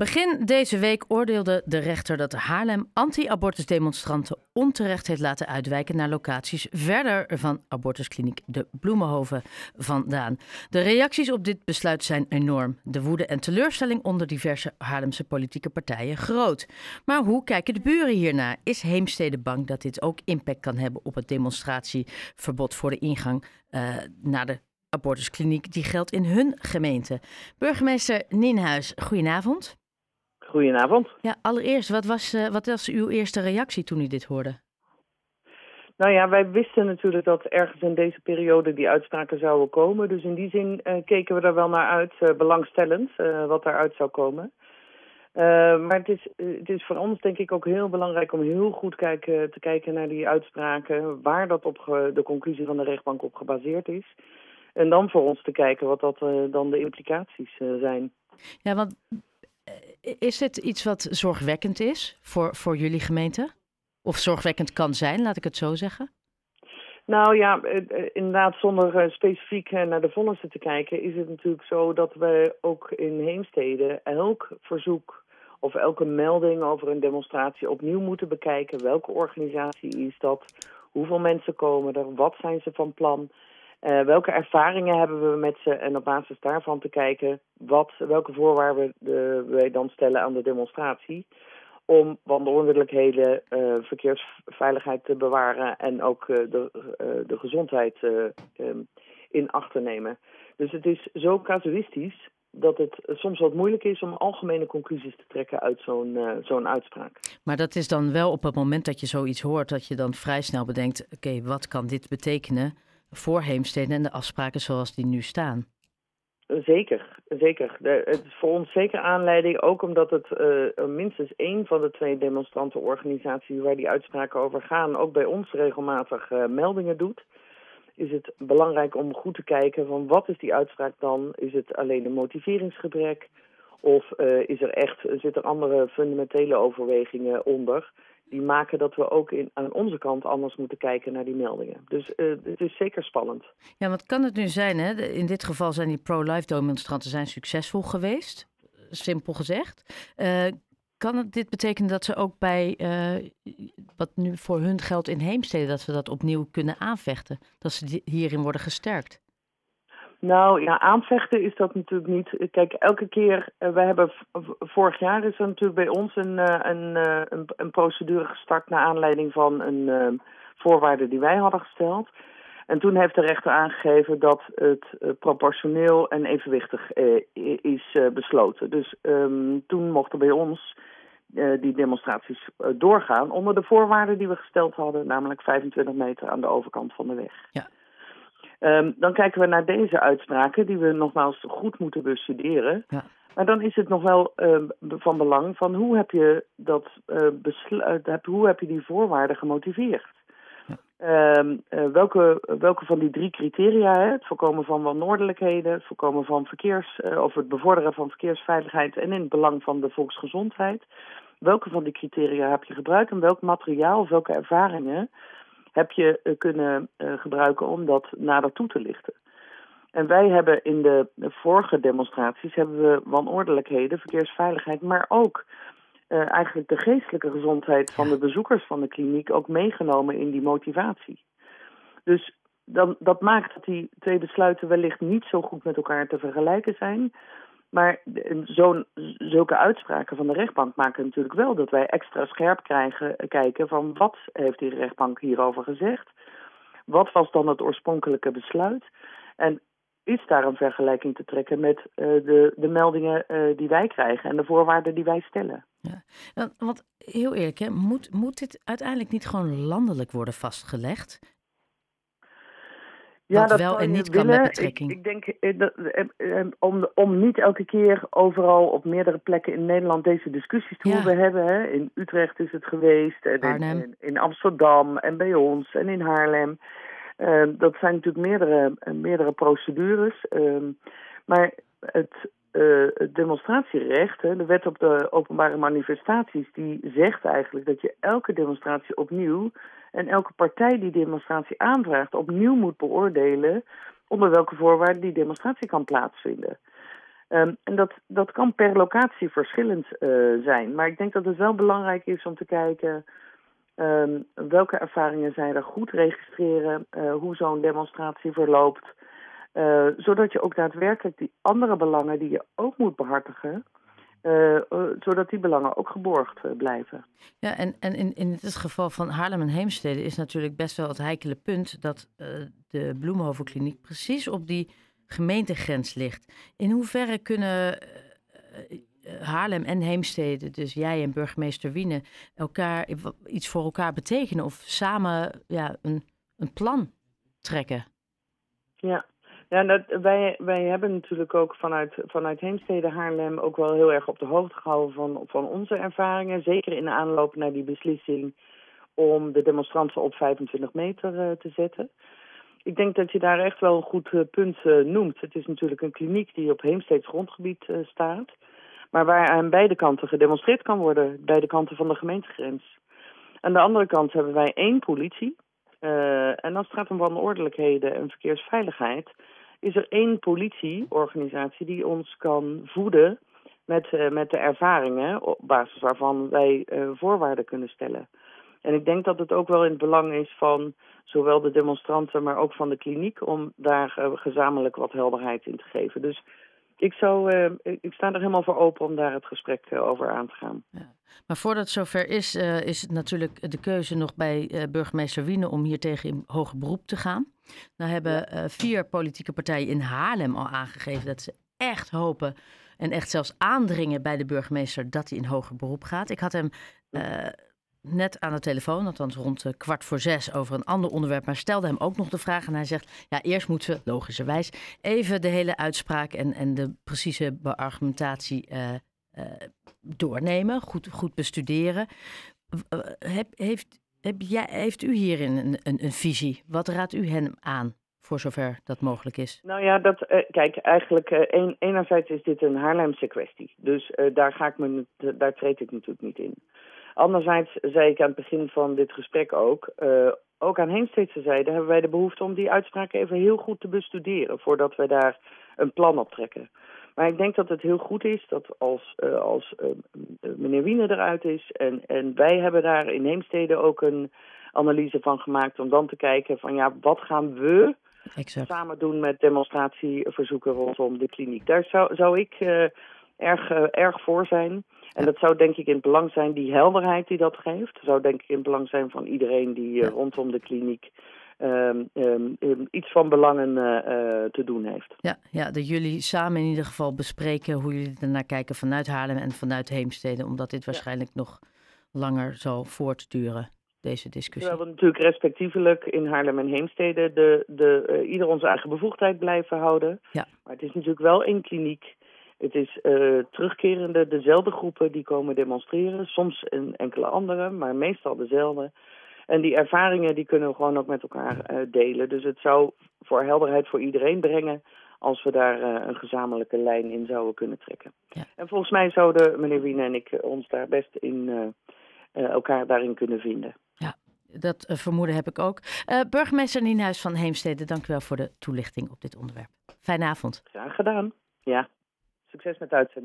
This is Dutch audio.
Begin deze week oordeelde de rechter dat Haarlem anti-abortusdemonstranten onterecht heeft laten uitwijken naar locaties verder van abortuskliniek De Bloemenhoven vandaan. De reacties op dit besluit zijn enorm. De woede en teleurstelling onder diverse Haarlemse politieke partijen groot. Maar hoe kijken de buren hiernaar? Is Heemstede bang dat dit ook impact kan hebben op het demonstratieverbod voor de ingang uh, naar de abortuskliniek die geldt in hun gemeente? Burgemeester Nienhuis, goedenavond. Goedenavond. Ja, allereerst, wat was, uh, wat was uw eerste reactie toen u dit hoorde? Nou ja, wij wisten natuurlijk dat ergens in deze periode die uitspraken zouden komen. Dus in die zin uh, keken we er wel naar uit, uh, belangstellend, wat daaruit zou komen. maar het is, het is voor ons denk ik ook heel belangrijk om heel goed kijken, te kijken naar die uitspraken. Waar dat op de conclusie van de rechtbank op gebaseerd is. En dan voor ons te kijken wat dat dan de implicaties zijn. Ja, want is dit iets wat zorgwekkend is voor, voor jullie gemeente? Of zorgwekkend kan zijn, laat ik het zo zeggen? Nou ja, eh, eh, inderdaad, zonder eh, specifiek naar de vonnissen te kijken, is het natuurlijk zo dat we ook in Heemstede elk verzoek of elke melding over een demonstratie opnieuw moeten bekijken. Welke organisatie is dat? Hoeveel mensen komen er? Wat zijn ze van plan? Uh, welke ervaringen hebben we met ze en op basis daarvan te kijken wat, welke voorwaarden de, wij dan stellen aan de demonstratie om wandelonderlijkheden, uh, verkeersveiligheid te bewaren en ook uh, de, de gezondheid um, in acht te nemen. Dus het is zo casuïstisch dat het soms wat moeilijk is om algemene conclusies te trekken uit zo'n zo'n uitspraak. Maar dat is dan wel op het moment dat je zoiets hoort, dat je dan vrij snel bedenkt: oké, wat kan dit betekenen? Voor Heemstede en de afspraken zoals die nu staan. Zeker, zeker. Het is voor ons zeker aanleiding, ook omdat het uh, minstens één van de twee demonstrantenorganisaties waar die uitspraken over gaan, ook bij ons regelmatig uh, meldingen doet. Is het belangrijk om goed te kijken van wat is die uitspraak dan? Is het alleen een motiveringsgebrek? Of uh, is er echt, zit er andere fundamentele overwegingen onder? Die maken dat we ook aan onze kant anders moeten kijken naar die meldingen. Dus uh, het is zeker spannend. Ja, wat kan het nu zijn? Hè? In dit geval zijn die pro-life demonstranten zijn succesvol geweest, simpel gezegd. Uh, kan dit betekenen dat ze ook bij uh, wat nu voor hun geldt in Heemstede, dat ze dat opnieuw kunnen aanvechten? Dat ze hierin worden gesterkt? Nou ja, aanvechten is dat natuurlijk niet. Kijk, elke keer, uh, we hebben vorig jaar is er natuurlijk bij ons een, een, uh, een, een, procedure gestart naar aanleiding van een voorwaarde die wij hadden gesteld. En toen heeft de rechter aangegeven dat het proportioneel en evenwichtig is besloten. Dus um, toen mochten bij ons die demonstraties doorgaan onder de voorwaarden die we gesteld hadden, namelijk 25 meter aan de overkant van de weg. Ja. Um, dan kijken we naar deze uitspraken, die we nogmaals goed moeten bestuderen. Ja. Maar dan is het nog wel uh, van belang van hoe heb je dat uh, besluit, hoe heb je die voorwaarden gemotiveerd? Ja. Um, uh, welke, welke van die drie criteria, hè, het voorkomen van wannoordelijkheden, het voorkomen van verkeers, of het bevorderen van verkeersveiligheid en in het belang van de volksgezondheid, welke van die criteria heb je gebruikt en welk materiaal of welke ervaringen heb je uh, kunnen uh, gebruiken om dat nader toe te lichten. En wij hebben in de, de vorige demonstraties hebben we wanordelijkheden, verkeersveiligheid, maar ook uh, eigenlijk de geestelijke gezondheid van de bezoekers van de kliniek ook meegenomen in die motivatie. Dus dan, dat maakt dat die twee besluiten wellicht niet zo goed met elkaar te vergelijken zijn. Maar zo'n zulke uitspraken van de rechtbank maken natuurlijk wel dat wij extra scherp krijgen, kijken van wat heeft die rechtbank hierover gezegd? Wat was dan het oorspronkelijke besluit? En is daar een vergelijking te trekken met uh, de, de meldingen uh, die wij krijgen en de voorwaarden die wij stellen? Ja, want heel eerlijk, hè, moet, moet dit uiteindelijk niet gewoon landelijk worden vastgelegd? Ja, dat wel en niet kan met betrekking. Ik, ik denk eh, eh, eh, om, om niet elke keer overal op meerdere plekken in Nederland deze discussies te hoeven hebben. Hè. In Utrecht is het geweest, en in, in, Amsterdam en bij ons en in Haarlem. Uh, dat zijn natuurlijk meerdere, meerdere procedures. Uh, maar het, uh, het demonstratierecht, hè, de wet op de openbare manifestaties, die zegt eigenlijk dat je elke demonstratie opnieuw en elke partij die demonstratie aanvraagt opnieuw moet beoordelen onder welke voorwaarden die demonstratie kan plaatsvinden. Ehm, en dat, dat kan per locatie verschillend zijn. Maar ik denk dat het wel belangrijk is om te kijken um, welke ervaringen zij er goed registreren, hoe zo'n demonstratie verloopt. Zodat je ook daadwerkelijk die andere belangen die je ook moet behartigen, uh, zodat die belangen ook geborgd uh, blijven. Ja, en, en in, in het geval van Haarlem en Heemstede is natuurlijk best wel het heikele punt dat de Bloemenhovenkliniek precies op die gemeentegrens ligt. In hoeverre kunnen Haarlem en Heemstede, dus jij en burgemeester Wiene, elkaar iets voor elkaar betekenen of samen ja, een, een plan trekken? Ja, ja, dat, wij, wij hebben natuurlijk ook vanuit, vanuit Heemstede Haarlem ook wel heel erg op de hoogte gehouden van, van onze ervaringen. Zeker in de aanloop naar die beslissing om de demonstranten op 25 meter uh, te zetten. Ik denk dat je daar echt wel een goed uh, punt uh, noemt. Het is natuurlijk een kliniek die op Heemsteeds grondgebied staat. Maar waar aan beide kanten gedemonstreerd kan worden, beide kanten van de gemeentegrens. Aan de andere kant hebben wij één politie. en als het gaat om wanordelijkheden en verkeersveiligheid is er één politieorganisatie die ons kan voeden met, uh, met de ervaringen op basis waarvan wij uh, voorwaarden kunnen stellen. En ik denk dat het ook wel in het belang is van zowel de demonstranten, maar ook van de kliniek om daar gezamenlijk wat helderheid in te geven. Dus ik, zou, ik sta er helemaal voor open om daar het gesprek over aan te gaan. Ja. Maar voordat het zover is, is het natuurlijk de keuze nog bij burgemeester Wiene om hier tegen in hoger beroep te gaan. Nou hebben vier politieke partijen in Haarlem al aangegeven dat ze echt hopen en echt zelfs aandringen bij de burgemeester dat hij in hoger beroep gaat. Ik had hem net aan de telefoon, althans rond uh, kwart voor zes, over een ander onderwerp, maar stelde hem ook nog de vraag. En hij zegt: Ja, eerst moeten we, logischerwijs, even de hele uitspraak en, en de precieze beargumentatie doornemen, goed, goed bestuderen. Heeft jij, heeft u hierin een, een, visie? Wat raadt u hen aan, voor zover dat mogelijk is? Nou ja, dat, kijk, eigenlijk uh, een, enerzijds is dit een Haarlemse kwestie. Dus daar, ga ik me, daar treed ik natuurlijk niet in. Anderzijds zei ik aan het begin van dit gesprek ook... ook aan Heemsteedse zijde hebben wij de behoefte om die uitspraak even heel goed te bestuderen... voordat wij daar een plan op trekken. Maar ik denk dat het heel goed is dat als, uh, als uh, meneer Wiener eruit is... En, en wij hebben daar in Heemstede ook een analyse van gemaakt... om dan te kijken van ja, wat gaan we exact. samen doen met demonstratieverzoeken rondom de kliniek. Daar zou, zou ik uh, erg, erg voor zijn... En dat zou denk ik in het belang zijn, die helderheid die dat geeft. zou denk ik in het belang zijn van iedereen die uh, rondom de kliniek um, um, iets van belangen uh, te doen heeft. Ja, ja, dat jullie samen in ieder geval bespreken hoe jullie ernaar kijken vanuit Haarlem en vanuit Heemstede, omdat dit waarschijnlijk nog langer zal voortduren. Deze discussie. Terwijl we natuurlijk respectievelijk in Haarlem en Heemstede de, de, uh, ieder onze eigen bevoegdheid blijven houden. Ja. Maar het is natuurlijk wel één kliniek. Het is uh, terugkerende, dezelfde groepen die komen demonstreren. Soms een enkele andere, maar meestal dezelfde. En die ervaringen die kunnen we gewoon ook met elkaar uh, delen. Dus het zou voor helderheid voor iedereen brengen als we daar uh, een gezamenlijke lijn in zouden kunnen trekken. Ja. En volgens mij zouden meneer Wiene en ik eh, ons daar best in elkaar daarin kunnen vinden. Ja, dat vermoeden heb ik ook. burgemeester Nienhuis van Heemstede, dank u wel voor de toelichting op dit onderwerp. Fijne avond. Graag gedaan. Ja, succes met uitzending.